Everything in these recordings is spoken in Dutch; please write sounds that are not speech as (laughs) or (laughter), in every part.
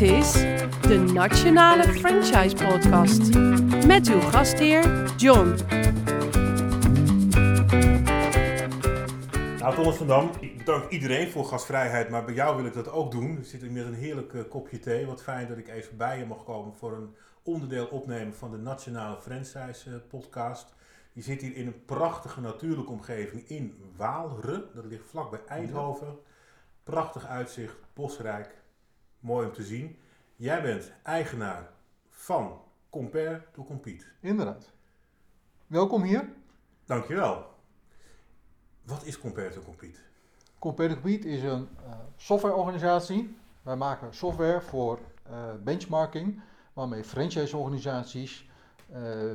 Dit is de Nationale Franchise Podcast met uw gastheer John. Nou, Thomas van Dam, ik bedank iedereen voor gastvrijheid, maar bij jou wil ik dat ook doen. We zitten met een heerlijk eh, kopje thee. Wat fijn dat ik even bij je mag komen voor een onderdeel opnemen van de Nationale Franchise eh, Podcast. Je zit hier in een prachtige natuurlijke omgeving in Waalre. Dat ligt vlakbij Eindhoven. Prachtig uitzicht, bosrijk, mooi om te zien. Jij bent eigenaar van Compare to Compete. Inderdaad. Welkom hier. Dankjewel. Wat is Compare to Compete? Compare Compete is een uh, softwareorganisatie. Wij maken software voor uh, benchmarking, waarmee franchiseorganisaties uh,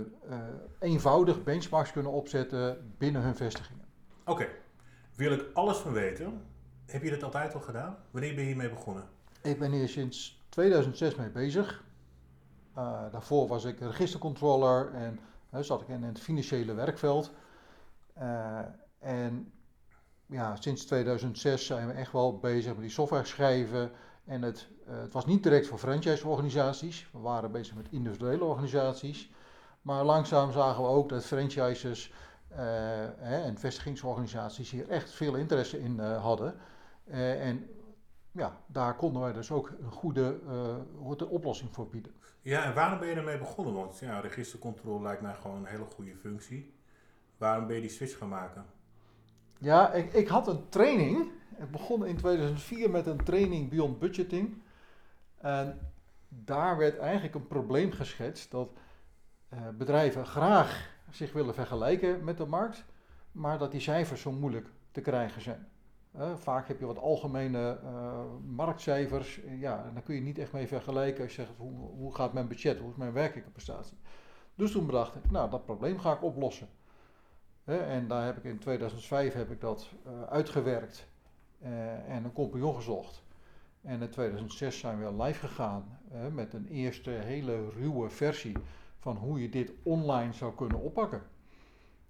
eenvoudig benchmarks kunnen opzetten binnen hun vestigingen. Oké, wil ik alles van weten. Heb je dat altijd al gedaan? Wanneer ben je hiermee begonnen? Ik ben hier sinds 2006 mee bezig. daarvoor was ik registercontroller en zat ik in het financiële werkveld. En ja, sinds 2006 zijn we echt wel bezig met die software schrijven. En het, uh, het was niet direct voor franchise-organisaties. We waren bezig met individuele organisaties. Maar langzaam zagen we ook dat franchises en vestigingsorganisaties hier echt veel interesse in hadden. en ja, daar konden wij dus ook een goede oplossing voor bieden. Ja, en waarom ben je ermee begonnen? Want ja, registercontrole lijkt mij gewoon een hele goede functie. Waarom ben je die switch gaan maken? Ja, ik, ik had een training. Ik begon in 2004 met een training Beyond Budgeting. En daar werd eigenlijk een probleem geschetst dat uh, bedrijven graag zich willen vergelijken met de markt, maar dat die cijfers zo moeilijk te krijgen zijn. Vaak heb je wat algemene uh, marktcijfers, ja, en daar kun je niet echt mee vergelijken als je zegt hoe, hoe gaat mijn budget, hoe is mijn werkelijke prestatie. Dus toen bedacht ik, nou dat probleem ga ik oplossen en daar heb ik in 2005 heb ik dat uh, uitgewerkt uh, en een compagnon gezocht. En in 2006 zijn we live gegaan met een eerste hele ruwe versie van hoe je dit online zou kunnen oppakken.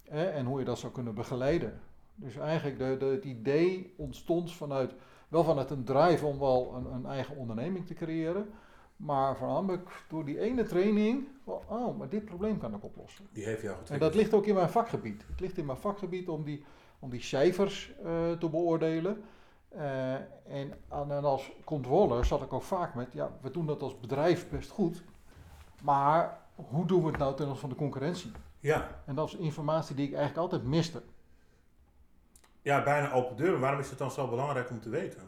en hoe je dat zou kunnen begeleiden. Dus eigenlijk de, de, het idee ontstond vanuit, wel vanuit een drive om wel een, een eigen onderneming te creëren. Maar voornamelijk door die ene training, oh, maar dit probleem kan ik oplossen. Die heeft jou En dat ligt ook in mijn vakgebied. Het ligt in mijn vakgebied om die, om die cijfers uh, te beoordelen. Uh, en, en, als controller zat ik ook vaak met, ja, we doen dat als bedrijf best goed, maar hoe doen we het nou ten opzichte van de concurrentie? Ja. En dat is informatie die ik eigenlijk altijd miste. Ja, bijna open deur. Waarom is het dan zo belangrijk om te weten?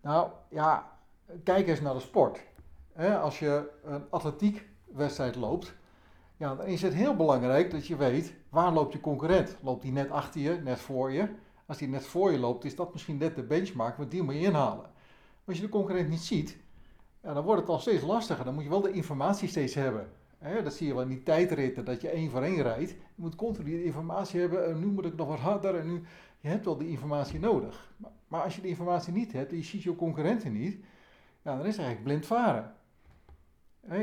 Nou ja, kijk eens naar de sport. als je een atletiekwedstrijd loopt, ja, dan is het heel belangrijk dat je weet waar loopt je concurrent. Loopt die net achter je, net voor je? Als die net voor je loopt, is dat misschien net de benchmark, want die moet je inhalen. Als je de concurrent niet ziet, ja, dan wordt het al steeds lastiger. Dan moet je wel de informatie steeds hebben. Dat zie je wel in die tijdritten, dat je één voor één rijdt. Je moet continu die informatie hebben. En nu moet ik nog wat harder. En nu, je hebt wel die informatie nodig. Maar, maar als je die informatie niet hebt en je ziet je concurrenten niet, ja, dan is het eigenlijk blind varen.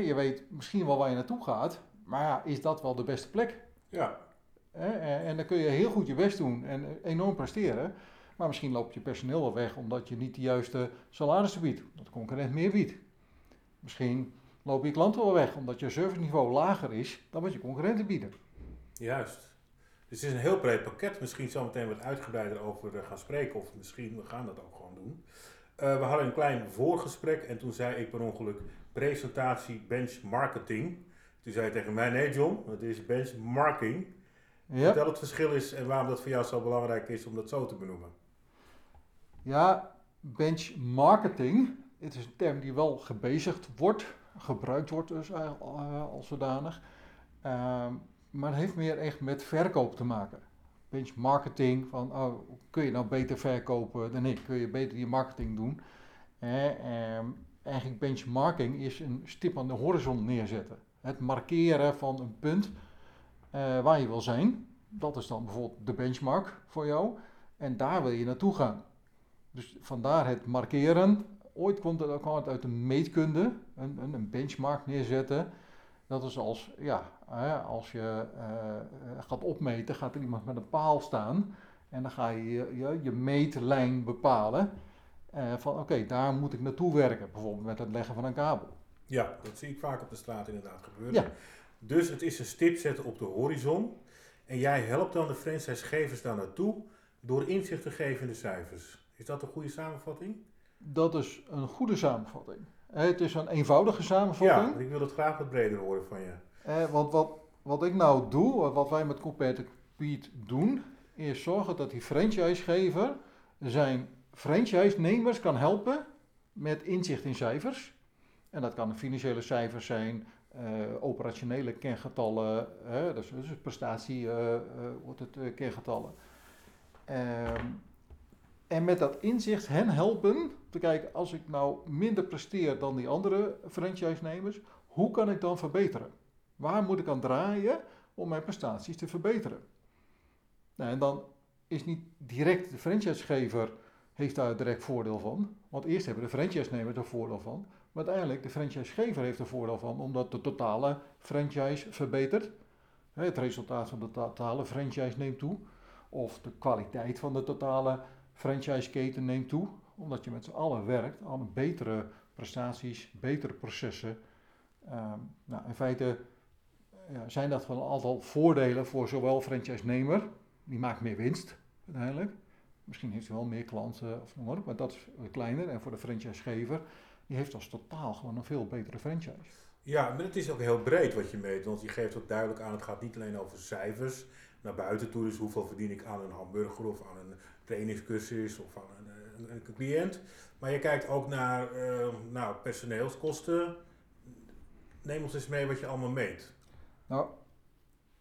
Je weet misschien wel waar je naartoe gaat, maar ja, is dat wel de beste plek? Ja. En dan kun je heel goed je best doen en enorm presteren. Maar misschien loopt je personeel wel weg omdat je niet de juiste salarissen biedt. Omdat de concurrent meer biedt. Misschien lopen je klanten wel weg omdat je serviceniveau lager is dan wat je concurrenten bieden. Juist. Dus het is een heel breed pakket. Misschien zometeen wat uitgebreider over gaan spreken. Of misschien, we gaan dat ook gewoon doen. Uh, we hadden een klein voorgesprek en toen zei ik per ongeluk presentatie benchmarketing. Toen zei je tegen mij, nee John, het is benchmarking. Ja. Vertel het verschil is en waarom dat voor jou zo belangrijk is om dat zo te benoemen. Ja, benchmarketing, het is een term die wel gebezigd wordt, gebruikt wordt dus uh, als zodanig. Uh, maar het heeft meer echt met verkoop te maken benchmarketing, van oh, kun je nou beter verkopen dan ik, kun je beter je marketing doen. Eh, eigenlijk benchmarking is een stip aan de horizon neerzetten. Het markeren van een punt uh, waar je wil zijn, dat is dan bijvoorbeeld de benchmark voor jou. En daar wil je naartoe gaan. Dus vandaar het markeren. Ooit komt het, kwam het uit de meetkunde, een, een benchmark neerzetten. Dat is als, ja, als je uh, gaat opmeten, gaat er iemand met een paal staan en dan ga je je, je, je meetlijn bepalen. eh, van oké, daar moet ik naartoe werken, bijvoorbeeld met het leggen van een kabel. Ja, dat zie ik vaak op de straat inderdaad gebeuren. Ja. Dus het is een stip zetten op de horizon. En jij helpt dan de franchisegevers daar naartoe door inzicht te geven in de cijfers. Is dat een goede samenvatting? Dat is een goede samenvatting. Het is een eenvoudige samenvatting. Ja, ik wil het graag wat breder horen van je. Eh, want wat, wat ik nou doe, wat- wij met Compete doen, is zorgen dat die franchisegever zijn franchise-nemers kan helpen met inzicht in cijfers. En dat kan financiële cijfers zijn, eh, operationele kengetallen, hè, dus, dus prestatie eh, eh, wordt het eh, kengetallen. Ehm, en met dat inzicht hen helpen te kijken, als ik nou minder presteer dan die andere franchise-nemers, hoe kan ik dan verbeteren? Waar moet ik aan draaien om mijn prestaties te verbeteren? Nou, en dan is niet direct de franchisegever heeft daar direct voordeel van. Want eerst hebben de franchise-nemers er voordeel van. Maar uiteindelijk de franchisegever heeft er voordeel van, omdat de totale franchise verbetert. Het resultaat van de totale franchise neemt toe. Of de kwaliteit van de totale franchiseketen neemt toe. Omdat je met z'n allen werkt aan betere prestaties, betere processen. Ehm, nou, in feite ja, zijn dat van een aantal voordelen voor zowel franchise-nemer, die maakt meer winst uiteindelijk. Misschien heeft hij wel meer klanten of noem maar maar dat is kleiner. En voor de franchisegever, die heeft als totaal gewoon een veel betere franchise. Ja, maar het is ook heel breed wat je meet. Want je geeft ook duidelijk aan, het gaat niet alleen over cijfers naar buiten toe. Dus hoeveel verdien ik aan een hamburger of aan een trainingscursus of aan een, een, een cliënt. Maar je kijkt ook naar eh, nou, personeelskosten. Neem ons eens mee wat je allemaal meet. Nou,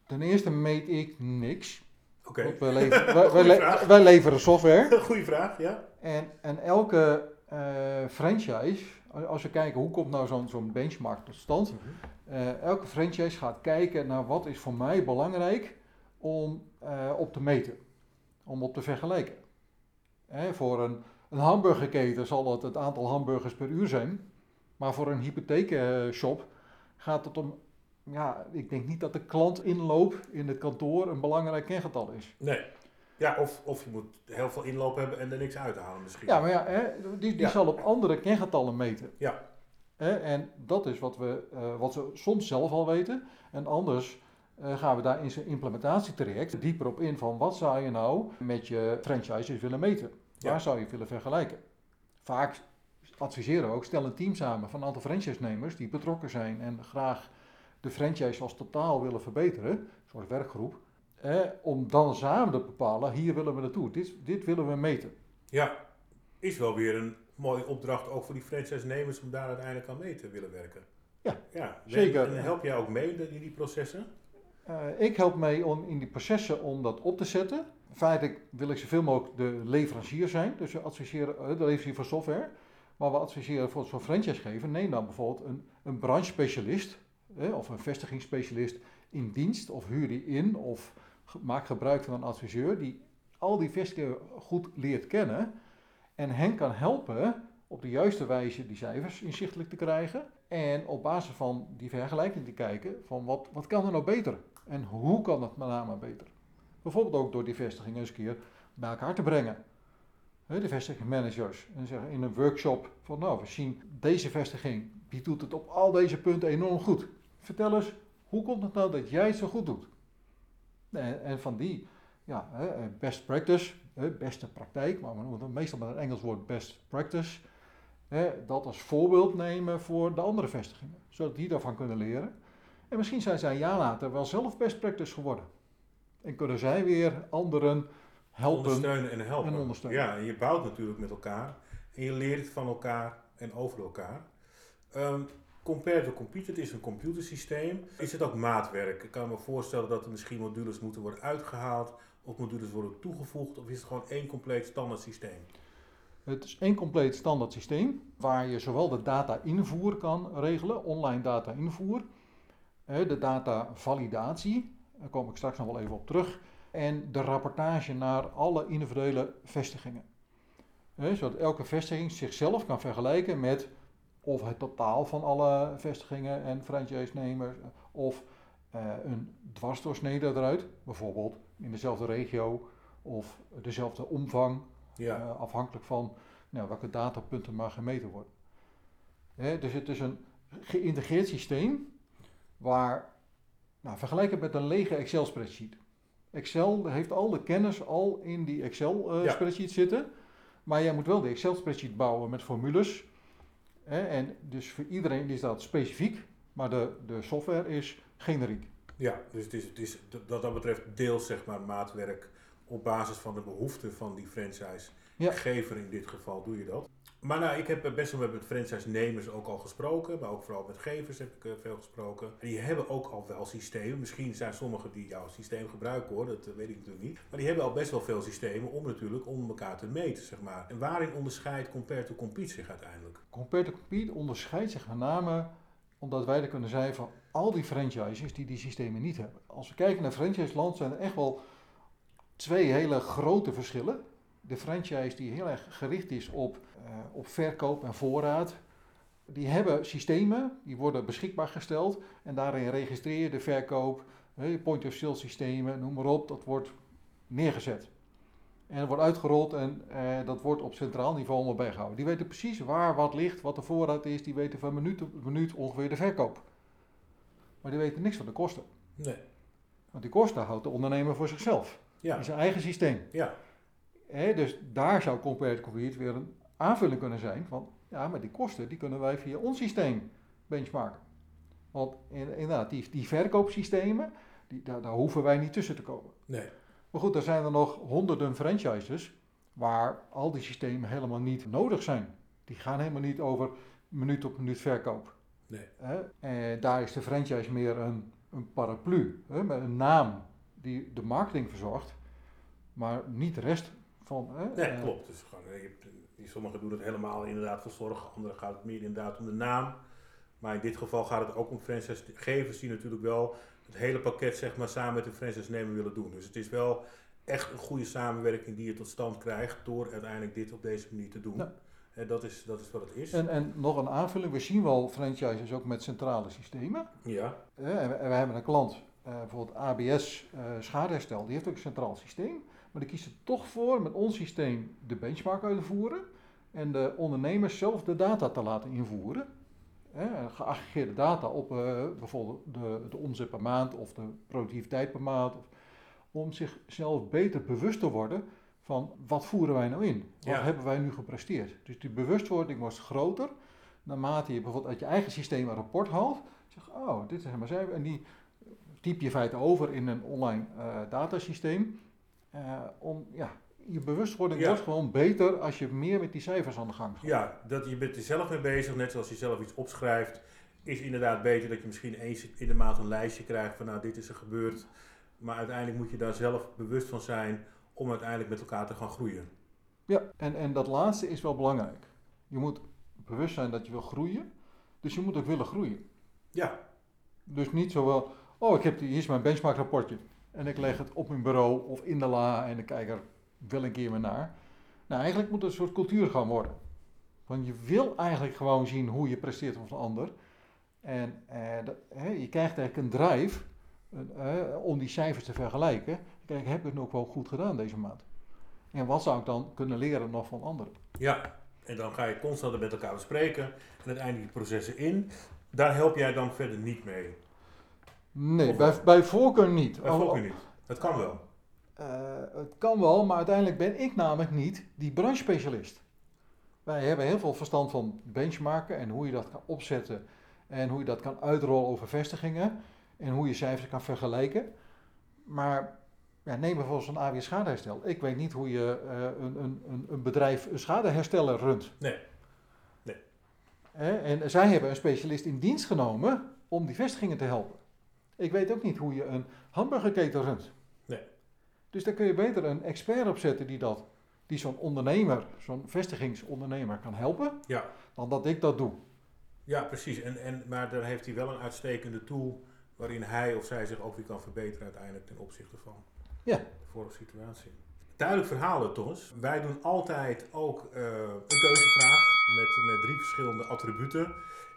ten eerste meet ik niks. Oké, wij, leveren, wij, wij, Goeie le- vraag. wij leveren software. (laughs) goede vraag, ja. En, en elke eh, franchise, als we kijken hoe komt nou zo'n zo'n benchmark tot stand, Eh, elke franchise gaat kijken naar wat is voor mij belangrijk om eh, op te meten, om op te vergelijken. Hè, voor een, een hamburgerketen zal het het aantal hamburgers per uur zijn, maar voor een hypotheekshop gaat het om, ja, ik denk niet dat de klantinloop in het kantoor een belangrijk kengetal is. Nee. Ja, of, of je moet heel veel inloop hebben en er niks uithalen misschien. Ja, maar ja, hè, die, die Ja. zal op andere kengetallen meten. Ja. Hè, en dat is wat we, eh, wat ze soms zelf al weten. En anders eh, gaan we daar in zijn implementatietraject dieper op in van wat zou je nou met je franchises willen meten? Waar Ja. zou je willen vergelijken? Vaak adviseren we ook, stel een team samen van een aantal franchise-nemers die betrokken zijn en graag de franchise als totaal willen verbeteren, een soort werkgroep, eh, om dan samen te bepalen, hier willen we naartoe, dit, dit willen we meten. Ja, is wel weer een mooie opdracht ook voor die franchise-nemers om daar uiteindelijk aan mee te willen werken. Ja, ja zeker. En help jij ook mee in die processen? Eh, ik help mee om in die processen om dat op te zetten. Feitelijk wil ik zoveel mogelijk de leverancier zijn, dus we adviseren eh, de leverancier van software. Maar we adviseren voor zo'n franchisegever, neem dan bijvoorbeeld een, een branchespecialist of een vestigingsspecialist in dienst. Of huur die in of maak gebruik van een adviseur die al die vestigingen goed leert kennen. En hen kan helpen op de juiste wijze die cijfers inzichtelijk te krijgen. En op basis van die vergelijking te kijken van wat, wat kan er nou beter en hoe kan het met name beter. Bijvoorbeeld ook door die vestigingen eens een keer bij elkaar te brengen. De vestigingmanagers en zeggen in een workshop van nou we zien deze vestiging die doet het op al deze punten enorm goed. Vertel eens hoe komt het nou dat jij het zo goed doet? En, van die ja, eh, best practice, beste praktijk, maar het meestal met een Engels woord best practice. Dat als voorbeeld nemen voor de andere vestigingen, zodat die daarvan kunnen leren. En misschien zijn zij een jaar later wel zelf best practice geworden. En kunnen zij weer anderen helpen. Ondersteunen en helpen. en ondersteunen. Ja, en je bouwt natuurlijk met elkaar. En je leert van elkaar en over elkaar. Ehm Compare to Compute, het is een computersysteem. Is het ook maatwerk? Ik kan me voorstellen dat er misschien modules moeten worden uitgehaald. Of modules worden toegevoegd. Of is het gewoon één compleet standaard systeem? Het is één compleet standaard systeem waar je zowel de data invoer kan regelen, online data invoer, de data validatie, daar kom ik straks nog wel even op terug, en de rapportage naar alle individuele vestigingen. Zodat elke vestiging zichzelf kan vergelijken met of het totaal van alle vestigingen en franchise-nemers, of eh, een dwarsdoorsnede eruit, bijvoorbeeld in dezelfde regio of dezelfde omvang Ja. eh, afhankelijk van nou, welke datapunten maar gemeten worden. Dus het is een geïntegreerd systeem waar, nou, vergelijk het met een lege Excel-spreadsheet. Excel heeft al de kennis al in die Excel-spreadsheet Ja. zitten, maar jij moet wel de Excel-spreadsheet bouwen met formules. Hè, en dus voor iedereen is dat specifiek, maar de, de software is generiek. Ja, dus het is, het is wat dat betreft deels zeg maar maatwerk op basis van de behoeften van die franchisegever in dit geval doe je dat. Maar nou, ik heb best wel met franchise-nemers ook al gesproken, maar ook vooral met gevers heb ik eh, veel gesproken. En die hebben ook al wel systemen. Misschien zijn sommigen die jouw systeem gebruiken hoor, dat eh, weet ik natuurlijk niet. Maar die hebben al best wel veel systemen om natuurlijk om elkaar te meten, zeg maar. En waarin onderscheidt Compare to Compete zich uiteindelijk? Compare to Compete onderscheidt zich met name omdat wij er kunnen zijn van al die franchises die die systemen niet hebben. Als we kijken naar franchiseland zijn er echt wel twee hele grote verschillen. De franchise die heel erg gericht is op, eh, op verkoop en voorraad. Die hebben systemen, die worden beschikbaar gesteld en daarin registreer je de verkoop, point-of-sale systemen, noem maar op, dat wordt neergezet. En dat wordt uitgerold en eh, dat wordt op centraal niveau allemaal bijgehouden. Die weten precies waar wat ligt, wat de voorraad is. Die weten van minuut op minuut ongeveer de verkoop. Maar die weten niks van de kosten. Nee. Want die kosten houdt de ondernemer voor zichzelf. Ja. In zijn eigen systeem. Ja. Dus daar zou Compare to Compete weer een aanvulling kunnen zijn van... Ja, maar die kosten die kunnen wij via ons systeem benchmarken. Want in- inderdaad, die, die verkoopsystemen, die, daar, daar hoeven wij niet tussen te komen. Nee. Maar goed, er zijn er nog honderden franchises waar al die systemen helemaal niet nodig zijn. Die gaan helemaal niet over minuut op minuut verkoop. Nee. En daar is de franchise meer een, een paraplu, met een naam die de marketing verzorgt, maar niet de rest van. Hè? Nee, Eh, klopt. Dus gewoon, eh, je hebt, die sommigen doen het helemaal inderdaad voor zorg, anderen gaat het meer inderdaad om de naam. Maar in dit geval gaat het ook om franchisegevers die natuurlijk wel het hele pakket zeg maar, samen met de franchise-nemer willen doen. Dus het is wel echt een goede samenwerking die je tot stand krijgt door uiteindelijk dit op deze manier te doen. Ja. En dat, is, dat is wat het is. En, en nog een aanvulling, we zien wel franchises ook met centrale systemen. ja, En we, en we hebben een klant, eh, bijvoorbeeld ABS eh schadeherstel, die heeft ook een centraal systeem. Maar die kiest er toch voor met ons systeem de benchmark uit te voeren. En de ondernemers zelf de data te laten invoeren. Hè, geaggregeerde data op eh, bijvoorbeeld de, de omzet per maand of de productiviteit per maand. Of, om zichzelf beter bewust te worden van wat voeren wij nou in? Wat Ja. hebben wij nu gepresteerd? Dus die bewustwording wordt groter naarmate je bijvoorbeeld uit je eigen systeem een rapport haalt. Zeg, oh, dit is maar cijfer. En die typ je in feite over in een online eh, datasysteem. Eh, om, ja, je bewustwording Ja. wordt gewoon beter als je meer met die cijfers aan de gang gaat. ja, dat je bent er zelf mee bezig, net zoals je zelf iets opschrijft. Is inderdaad beter dat je misschien eens in de maand een lijstje krijgt van nou dit is er gebeurd. Maar uiteindelijk moet je daar zelf bewust van zijn om uiteindelijk met elkaar te gaan groeien. Ja, en, en dat laatste is wel belangrijk. Je moet bewust zijn dat je wil groeien. Dus je moet ook willen groeien. Ja, Dus niet zo wel, oh, ik heb die, hier is mijn benchmark rapportje. En ik leg het op mijn bureau of in de la en ik kijk er wel een keer mee naar. Nou, eigenlijk moet het een soort cultuur gaan worden. Want je wil eigenlijk gewoon zien hoe je presteert van een ander. En eh, hè, je krijgt eigenlijk een drive eh, om die cijfers te vergelijken. Kijk, heb ik het ook wel goed gedaan deze maand? En wat zou ik dan kunnen leren nog van anderen? ja. En dan ga je constant met elkaar bespreken en uiteindelijk die processen in. Daar help jij dan verder niet mee. Nee, bij, bij voorkeur niet. Dat volg je niet. Dat kan wel. Eh, het kan wel, maar uiteindelijk ben ik namelijk niet die branchespecialist. Wij hebben heel veel verstand van benchmarken en hoe je dat kan opzetten en hoe je dat kan uitrollen over vestigingen en hoe je cijfers kan vergelijken. Maar ja, neem bijvoorbeeld zo'n AWS schadeherstel. Ik weet niet hoe je eh, een, een, een, bedrijf een schadehersteller runt. Nee. Nee. En zij hebben een specialist in dienst genomen om die vestigingen te helpen. Ik weet ook niet hoe je een hamburgerketen runt. Nee. Dus daar kun je beter een expert op zetten die, dat, die zo'n ondernemer, zo'n vestigingsondernemer kan helpen, Ja. dan dat ik dat doe. Ja, precies. En, en, maar dan heeft hij wel een uitstekende tool waarin hij of zij zich ook weer kan verbeteren uiteindelijk ten opzichte van Ja. de vorige situatie. Duidelijk verhaal, Thomas. Wij doen altijd ook eh, een keuzevraag met, met drie verschillende attributen.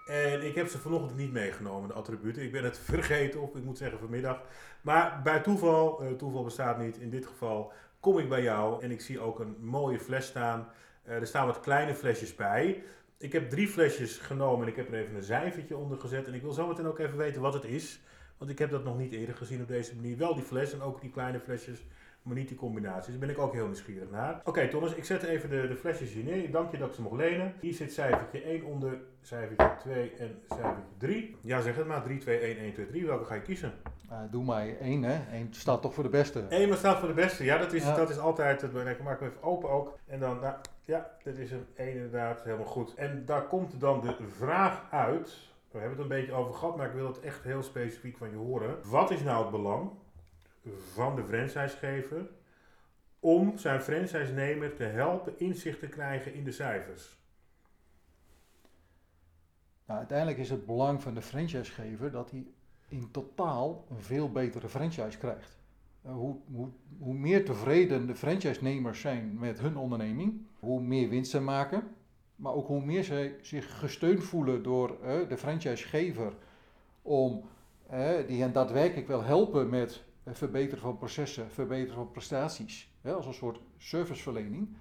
En ik heb ze vanochtend niet meegenomen, de attributen. Ik ben het (laughs) vergeten, of ik moet zeggen vanmiddag. Maar bij toeval, eh, toeval bestaat niet, in dit geval kom ik bij jou en ik zie ook een mooie fles staan. Eh, er staan wat kleine flesjes bij. Ik heb drie flesjes genomen en ik heb er even een cijfertje onder gezet. En ik wil zo meteen ook even weten wat het is. Want ik heb dat nog niet eerder gezien op deze manier. Wel die fles en ook die kleine flesjes, maar niet die combinaties. Daar ben ik ook heel nieuwsgierig naar. Oké Thomas, ik zet even de, de flesjes hier neer. Dank je dat ik ze mocht lenen. Hier zit cijfertje 1 onder, cijfertje 2 en cijfertje 3. Ja, zeg het maar. 3, 2, 1, 1, 2, 3. Welke ga je kiezen? Uh, doe maar één, hè. Eén staat toch voor de beste. Eén maar staat voor de beste. Ja, dat is, ja. Dat is altijd het belangrijk. Maak hem even open ook. En dan, nou, ja, dit is een 1 inderdaad. Helemaal goed. En daar komt dan de vraag uit. We hebben het een beetje over gehad, maar ik wil het echt heel specifiek van je horen. Wat is nou het belang van de franchisegever om zijn franchise-nemer te helpen inzicht te krijgen in de cijfers? Nou, uiteindelijk is het belang van de franchisegever dat hij in totaal een veel betere franchise krijgt. Hoe, hoe, hoe meer tevreden de franchise-nemers zijn met hun onderneming, hoe meer winst ze maken, maar ook hoe meer zij zich gesteund voelen door uh, de franchisegever om uh, die hen daadwerkelijk wil helpen met verbeteren van processen, verbeteren van prestaties, hè, als een soort serviceverlening,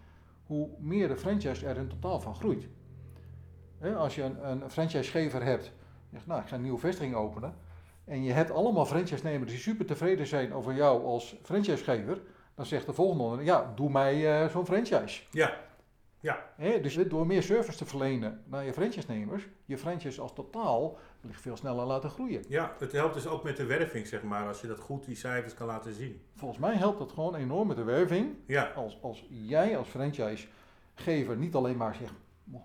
hoe meer de franchise er in totaal van groeit. Hè, als je een, een franchisegever hebt, zegt nou ik ga een nieuwe vestiging openen, en je hebt allemaal franchise-nemers die super tevreden zijn over jou als franchisegever, dan zegt de volgende ja, doe mij uh, zo'n franchise. Ja. Ja. He, dus door meer service te verlenen naar je franchise-nemers, je franchise als totaal veel sneller laten groeien. Ja, het helpt dus ook met de werving, zeg maar, als je dat goed die cijfers kan laten zien. Volgens mij helpt dat gewoon enorm met de werving. Ja. Als, als jij als franchisegever niet alleen maar zegt,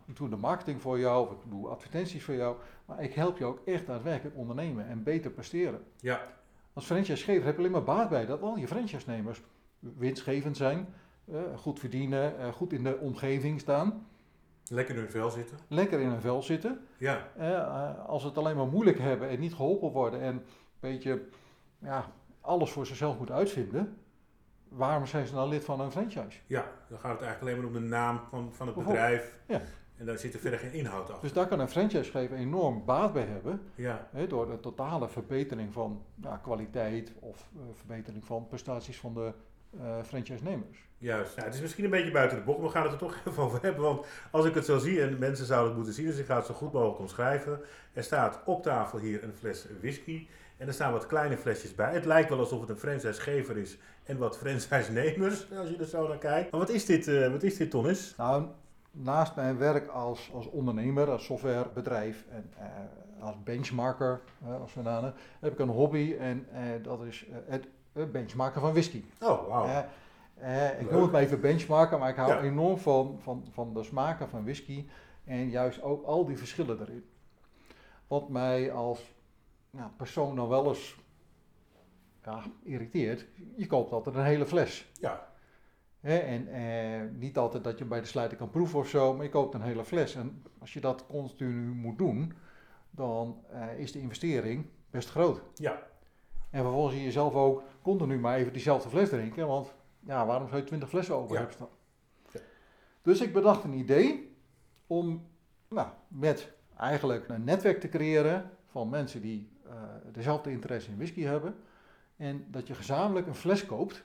ik doe de marketing voor jou, of ik doe advertenties voor jou, maar ik help je ook echt daadwerkelijk ondernemen en beter presteren. Ja. Als franchisegever heb je alleen maar baat bij dat al je franchise-nemers winstgevend zijn, uh, goed verdienen, uh, goed in de omgeving staan. Lekker in hun vel zitten. Lekker in hun vel zitten. Ja. Uh, als ze het alleen maar moeilijk hebben en niet geholpen worden en een beetje ja, alles voor zichzelf moeten uitvinden, waarom zijn ze dan lid van een franchise? Ja, dan gaat het eigenlijk alleen maar om de naam van, van het bedrijf. Ja. En daar zit er verder geen inhoud achter. Dus daar kan een franchisegever enorm baat bij hebben. Ja. Hè, door de totale verbetering van ja, kwaliteit of uh, verbetering van prestaties van de uh, franchise-nemers. Juist. Ja, het is misschien een beetje buiten de bocht, maar we gaan het er toch (laughs) even over hebben. Want als ik het zo zie, en mensen zouden het moeten zien, dus ik ga het zo goed mogelijk omschrijven. Er staat op tafel hier een fles whisky. En er staan wat kleine flesjes bij. Het lijkt wel alsof het een franchisegever is en wat franchise-nemers, (laughs) als je er zo naar kijkt. Maar wat is dit, uh, wat is dit Tonnis? Nou, naast mijn werk als, als ondernemer, als softwarebedrijf en uh, als benchmarker, als namen, heb ik een hobby en dat is het benchmarken van whisky. Oh, wauw. ik noem het maar even benchmarken, maar ik hou ja. enorm van, van, van de smaken van whisky en juist ook al die verschillen erin. Wat mij als ja, persoon dan wel eens ja, irriteert, je koopt altijd een hele fles. Ja. En eh, niet altijd dat je bij de sluiter kan proeven of zo, maar je koopt een hele fles. En als je dat continu moet doen, dan uh, is de investering best groot. Ja. En vervolgens zie je zelf ook continu maar even diezelfde fles drinken, want ja, waarom zou je 20 flessen over Ja. hebben staan? Ja. Dus ik bedacht een idee om nou, met eigenlijk een netwerk te creëren van mensen die uh, dezelfde interesse in whisky hebben. En dat je gezamenlijk een fles koopt.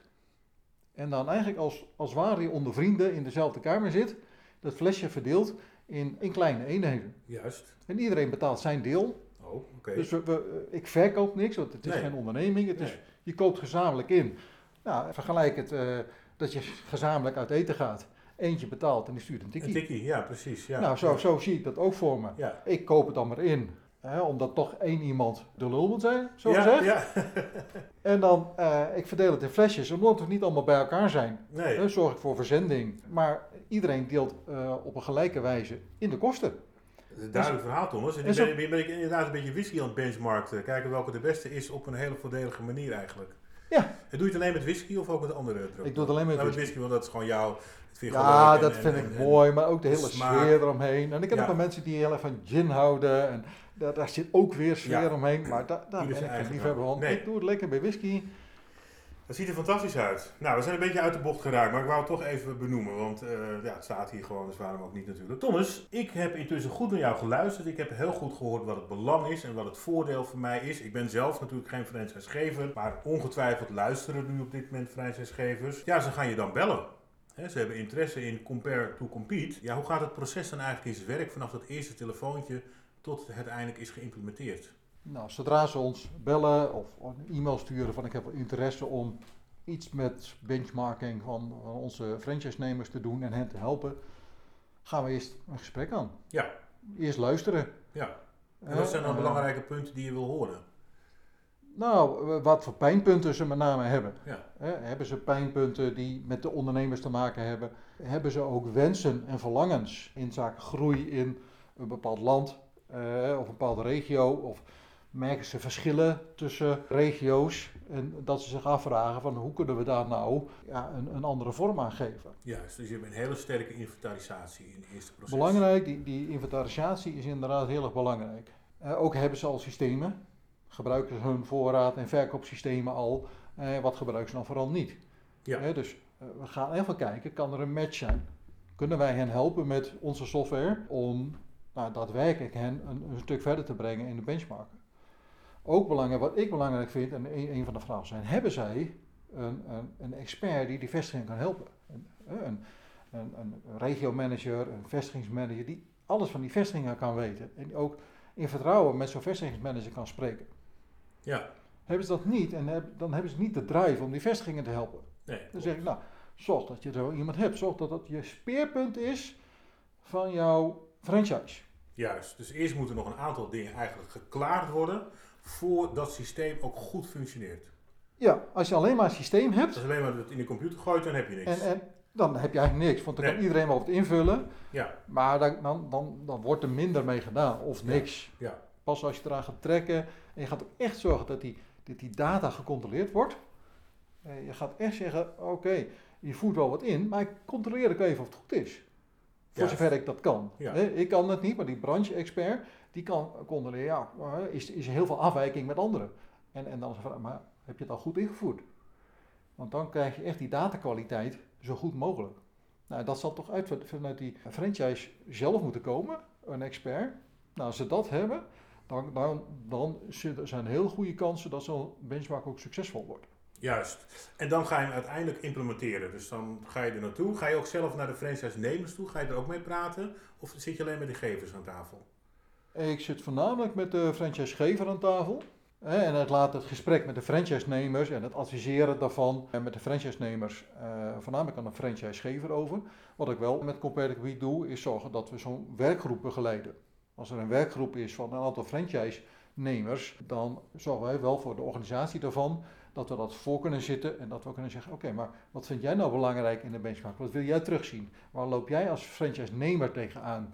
En dan eigenlijk als, als ware je onder vrienden in dezelfde kamer zit. Dat flesje verdeelt in, in kleine eenheden. Juist. En iedereen betaalt zijn deel. Oh, oké. Dus we, we- ik verkoop niks, want het is Nee. geen onderneming. Het is, je koopt gezamenlijk in. Nou, vergelijk het eh, dat je gezamenlijk uit eten gaat. Eentje betaalt en die stuurt een Een tikkie. tikkie, ja, precies. Ja. Nou, zo, zo zie ik dat ook voor me. Ja. Ik koop het dan maar in. Hè, omdat toch één iemand de lul moet zijn, zo ja, gezegd. ja. (laughs) En dan, eh, ik verdeel het in flesjes, omdat we niet allemaal bij elkaar zijn. Nee. Hè, zorg ik voor verzending. Maar iedereen deelt eh, op een gelijke wijze in de kosten. Dat is een duidelijk verhaal, Thomas. En nu ben, ben, ben ik inderdaad een beetje whisky aan het benchmarken. Kijken welke de beste is op een hele voordelige manier eigenlijk. Ja. En doe je het alleen met whisky of ook met andere drugs? Ik doe het alleen met Nou, whisky. whisky, want dat is gewoon jouw... Vind Ja, en- dat vind en- ik en- mooi, maar ook de hele smaak. sfeer eromheen. En ik ken Ja. ook wel mensen die heel erg van gin houden. En daar, daar zit ook weer sfeer Ja. omheen. Maar da, daar ben ik geen liefhebber van. Nee. Ik doe het lekker bij whisky. Dat ziet er fantastisch uit. Nou, we zijn een beetje uit de bocht geraakt, maar ik wou het toch even benoemen, want eh, ja, het staat hier gewoon, dus waarom ook niet natuurlijk. Thomas, ik heb intussen goed naar jou geluisterd. Ik heb heel goed gehoord wat het belang is en wat het voordeel voor mij is. Ik ben zelf natuurlijk geen franchisegever, maar ongetwijfeld luisteren nu op dit moment franchisegevers. Ja, ze gaan je dan bellen. Hè, ze hebben interesse in compare to compete. Ja, hoe gaat het proces dan eigenlijk in zijn werk vanaf dat eerste telefoontje tot het uiteindelijk is geïmplementeerd? Nou, zodra ze ons bellen of een e-mail sturen van ik heb interesse om iets met benchmarking van, onze franchise-nemers te doen en hen te helpen, gaan we eerst een gesprek aan. Ja. Eerst luisteren. Ja. En wat zijn dan Eh, belangrijke punten die je wil horen? Nou, eh, wat voor pijnpunten ze met name hebben. Ja. Hebben ze pijnpunten die met de ondernemers te maken hebben? Hebben ze ook wensen en verlangens in zaken groei in een bepaald land eh, of een bepaalde regio? Of merken ze verschillen tussen regio's? En dat ze zich afvragen van hoe kunnen we daar nou ja, een, een andere vorm aan geven? Juist, dus je hebt een hele sterke inventarisatie in het eerste proces. Belangrijk, die, die inventarisatie is inderdaad heel erg belangrijk. Eh, ook hebben ze al systemen. Gebruiken ze hun voorraad- en verkoopsystemen al? Eh, wat gebruiken ze dan vooral niet? Ja. Eh, dus eh, we gaan even kijken, kan er een match zijn? Kunnen wij hen helpen met onze software om nou, daadwerkelijk hen een, een stuk verder te brengen in de benchmarken? Ook belangrijk, wat ik belangrijk vind, en een, een van de vragen zijn, hebben zij een, een, een expert die die vestiging kan helpen? Een, een, een, regiomanager, een vestigingsmanager, die alles van die vestigingen kan weten. En ook in vertrouwen met zo'n vestigingsmanager kan spreken. Ja, Hebben ze dat niet, en heb- dan hebben ze niet de drive om die vestigingen te helpen. nee. Dan zeg ik, nou, zorg dat je zo iemand hebt. Zorg dat dat je speerpunt is van jouw franchise. Juist, dus eerst moeten nog een aantal dingen eigenlijk geklaard worden voordat dat systeem ook goed functioneert. Ja, als je alleen maar een systeem hebt, Als je alleen maar het in de computer gooit, dan heb je niks. en, en, dan heb je eigenlijk niks. Want dan kan iedereen wel wat invullen, Ja, maar dan, dan, dan, dan wordt er minder mee gedaan, of niks. ja, Pas als je eraan gaat trekken en je gaat ook echt zorgen dat die, dat die data gecontroleerd wordt. Eh, je gaat echt zeggen, oké, je voert wel wat in, maar ik controleer ook even of het goed is. Voor Ja. zover ik dat kan. Ja. Ik kan het niet, maar die branche-expert, die kan controleren, ja, eh, is, is heel veel afwijking met anderen. En, en dan is de maar heb je het al goed ingevoerd? Want dan krijg je echt die datakwaliteit zo goed mogelijk. Nou, dat zal toch uit vanuit die franchise zelf moeten komen, een expert. Nou, als ze dat hebben, dan, dan, dan zijn heel goede kansen dat zo'n benchmark ook succesvol wordt. juist. En dan ga je hem uiteindelijk implementeren. Dus dan ga je er naartoe. Ga je ook zelf naar de franchise-nemers toe? Ga je er ook mee praten? Of zit je alleen met de gevers aan tafel? Ik zit voornamelijk met de franchisegever aan tafel. En het laat het gesprek met de franchise-nemers en het adviseren daarvan met de franchise-nemers eh, voornamelijk aan de franchisegever over. Wat ik wel met Competitive Week doe, is zorgen dat we zo'n werkgroep begeleiden. Als er een werkgroep is van een aantal franchise-nemers, dan zorgen wij wel voor de organisatie daarvan dat we dat voor kunnen zitten en dat we kunnen zeggen, oké, maar wat vind jij nou belangrijk in de benchmark? Wat wil jij terugzien? Waar loop jij als franchise-nemer tegenaan?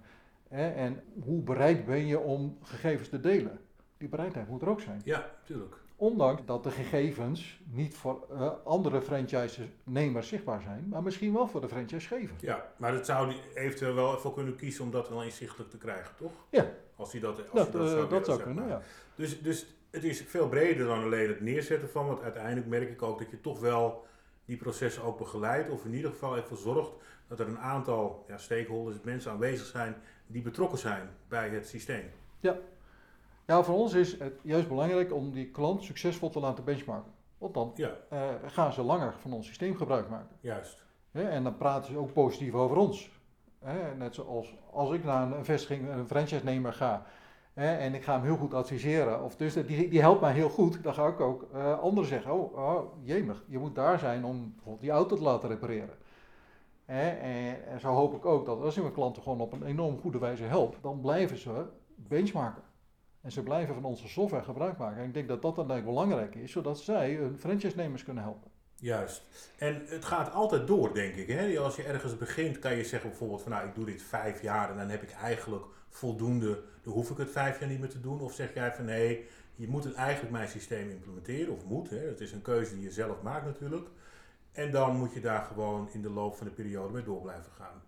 En hoe bereid ben je om gegevens te delen? Die bereidheid moet er ook zijn. Ja, tuurlijk. Ondanks dat de gegevens niet voor eh, andere franchise-nemers zichtbaar zijn, maar misschien wel voor de franchisegever. Ja, maar dat zou hij eventueel wel voor kunnen kiezen om dat wel inzichtelijk te krijgen, toch? Ja. Als hij dat, als Dat, hij dat eh, zou dat zou kunnen, ja. Dus, dus het is veel breder dan alleen het neerzetten van, want uiteindelijk merk ik ook dat je toch wel die processen ook begeleidt, of in ieder geval ervoor zorgt dat er een aantal ja, stakeholders, mensen aanwezig zijn die betrokken zijn bij het systeem. Ja, voor ons is het juist belangrijk om die klant succesvol te laten benchmarken. Want dan Ja, eh, gaan ze langer van ons systeem gebruik maken. juist. En dan praten ze ook positief over ons. Net zoals als ik naar een vestiging, een franchise-nemer ga hè, en ik ga hem heel goed adviseren, of dus die, die helpt mij heel goed, dan ga ik ook eh, anderen zeggen, oh, oh jemig, je moet daar zijn om bijvoorbeeld die auto te laten repareren. Hè, en, en zo hoop ik ook dat als je mijn klanten gewoon op een enorm goede wijze helpt, dan blijven ze benchmarken. En ze blijven van onze software gebruik maken. En ik denk dat dat dan belangrijk is, zodat zij hun franchise-nemers kunnen helpen. Juist. En het gaat altijd door, denk ik. Hè? Als je ergens begint, kan je zeggen bijvoorbeeld van nou, ik doe dit vijf jaar en dan heb ik eigenlijk voldoende, dan hoef ik het vijf jaar niet meer te doen. Of zeg jij van nee, je moet het eigenlijk mijn systeem implementeren, of moet. Hè? Het is een keuze die je zelf maakt natuurlijk. En dan moet je daar gewoon in de loop van de periode mee door blijven gaan.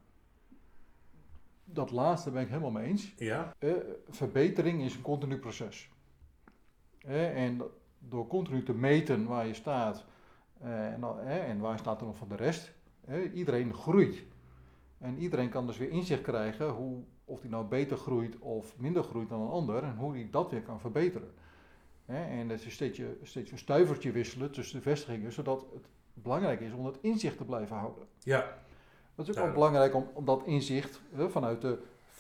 Dat laatste ben ik helemaal mee eens. Ja, Eh, verbetering is een continu proces. En door continu te meten waar je staat eh, en, en waar staat er nog van de rest, iedereen groeit. En iedereen kan dus weer inzicht krijgen hoe, of die nou beter groeit of minder groeit dan een ander en hoe hij dat weer kan verbeteren. En dat is steeds, je- steeds een stuivertje wisselen tussen de vestigingen, zodat het belangrijk is om het inzicht te blijven houden. ja, Dat is ook belangrijk om, om dat inzicht vanuit de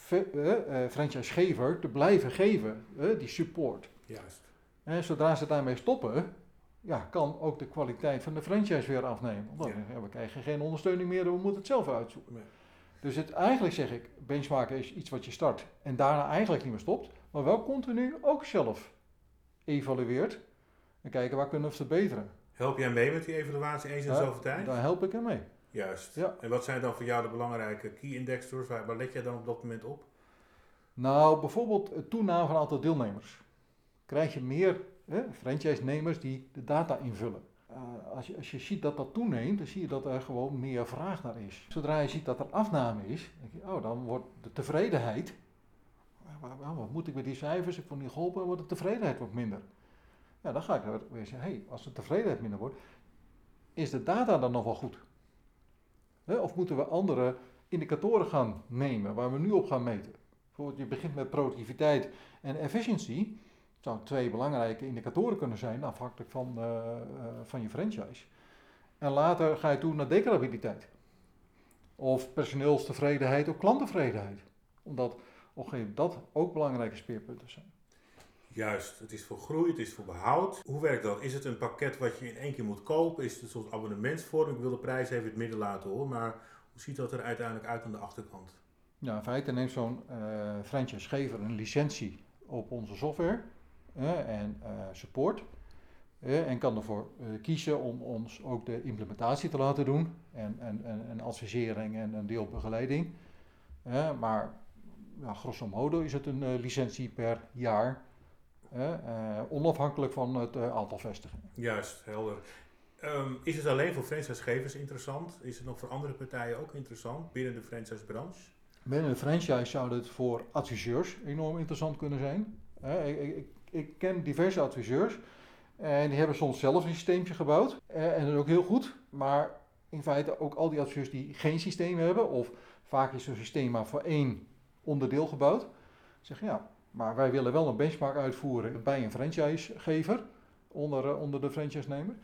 eh, franchisegever te blijven geven, die support. Juist. En zodra ze daarmee stoppen, ja, kan ook de kwaliteit van de franchise weer afnemen. Want dan Ja. we, we krijgen geen ondersteuning meer, we moeten het zelf uitzoeken. Nee. Dus het, eigenlijk zeg ik, benchmarken is iets wat je start en daarna eigenlijk niet meer stopt, maar wel continu ook zelf evalueert en kijken waar kunnen we verbeteren. Help jij mee met die evaluatie eens in zoveel tijd? Daar help ik hem mee. Juist. Ja. En wat zijn dan voor jou de belangrijke key indexers? Waar, waar let jij dan op dat moment op? Nou, bijvoorbeeld het toename van het aantal deelnemers. Krijg je meer franchise-nemers die de data invullen. Eh, als, je, als je ziet dat dat toeneemt, dan zie je dat er gewoon meer vraag naar is. Zodra je ziet dat er afname is, denk je, oh, dan wordt de tevredenheid. Wa- Wat moet ik met die cijfers? Ik word niet geholpen, wordt de tevredenheid wat minder. Ja, dan ga ik weer- zeggen, hey, als de tevredenheid minder wordt, is de data dan nog wel goed? Of moeten we andere indicatoren gaan nemen waar we nu op gaan meten? Bijvoorbeeld, je begint met productiviteit en efficiency. Zou twee belangrijke indicatoren kunnen zijn, afhankelijk van, eh, eh, van je franchise. En later ga je toe naar declarabiliteit. Of personeelstevredenheid of klanttevredenheid. Omdat op een moment dat ook belangrijke speerpunten zijn. Juist, het is voor groei, het is voor behoud. Hoe werkt dat? Is het een pakket wat je in één keer moet kopen? Is het een soort abonnementsvorm? Ik wil de prijs even in het midden laten horen, maar hoe ziet dat er uiteindelijk uit aan de achterkant? Ja, in feite neemt zo'n eh franchisegever een licentie op onze software en eh, support. en kan ervoor eh, kiezen om ons ook de implementatie te laten doen. En, en, en, en advisering en een deel begeleiding. Eh, maar ja, grosso modo is het een eh, licentie per jaar. onafhankelijk van het aantal vestigingen. Juist, helder. Ehm, is het alleen voor franchisegevers interessant? Is het nog voor andere partijen ook interessant binnen de franchisebranche? Binnen de franchise zou het voor adviseurs enorm interessant kunnen zijn. Eh, ik, ik, ik ken diverse adviseurs en die hebben soms zelf een systeempje gebouwd. Eh, en dat is ook heel goed. Maar in feite ook al die adviseurs die geen systeem hebben, of vaak is zo'n systeem maar voor één onderdeel gebouwd, zeggen ja, maar wij willen wel een benchmark uitvoeren bij een franchisegever onder, eh, onder de franchise-nemer.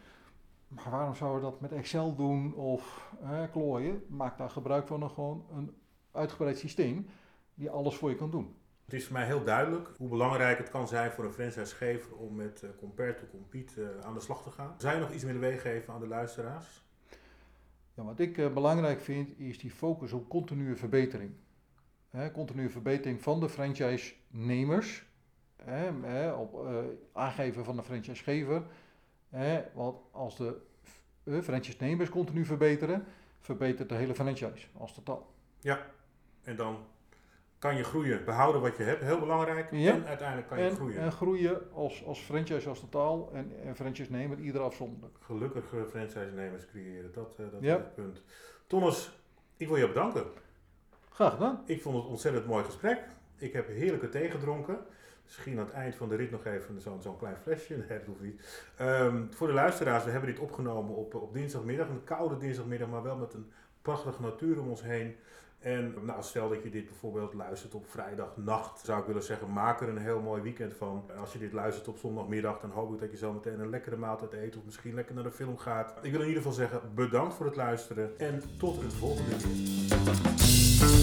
Maar waarom zouden we dat met Excel doen of eh, klooien? Maak daar gebruik van een, gewoon een uitgebreid systeem die alles voor je kan doen. Het is voor mij heel duidelijk hoe belangrijk het kan zijn voor een franchisegever om met eh, Compare to Compete eh, aan de slag te gaan. Zou je nog iets willen meegeven aan de luisteraars? Ja, wat ik eh, belangrijk vind is die focus op continue verbetering. Continue verbetering van de franchise-nemers, hè, op aangeven van de franchisegever. Want als de uh, franchise-nemers continu verbeteren, verbetert de hele franchise als totaal. En dan kan je groeien, behouden wat je hebt, heel belangrijk. Ja. En uiteindelijk kan je En, groeien. en groeien als, als franchise als totaal en, en franchise-nemer ieder afzonderlijk. Gelukkige franchise-nemers creëren, dat, eh, dat Ja. is het punt. Tonnes, ik wil je bedanken. Graag gedaan. Ik vond het een ontzettend mooi gesprek. Ik heb heerlijke thee gedronken. Misschien aan het eind van de rit nog even zo'n zo'n klein flesje. (laughs) Nee, dat hoeft niet. Ehm, voor de luisteraars, we hebben dit opgenomen op, op dinsdagmiddag. Een koude dinsdagmiddag, maar wel met een prachtige natuur om ons heen. En nou, stel dat je dit bijvoorbeeld luistert op vrijdagnacht, zou ik willen zeggen, maak er een heel mooi weekend van. En als je dit luistert op zondagmiddag, dan hoop ik dat je zo meteen een lekkere maaltijd eet of misschien lekker naar de film gaat. Ik wil in ieder geval zeggen, bedankt voor het luisteren en tot een volgende keer.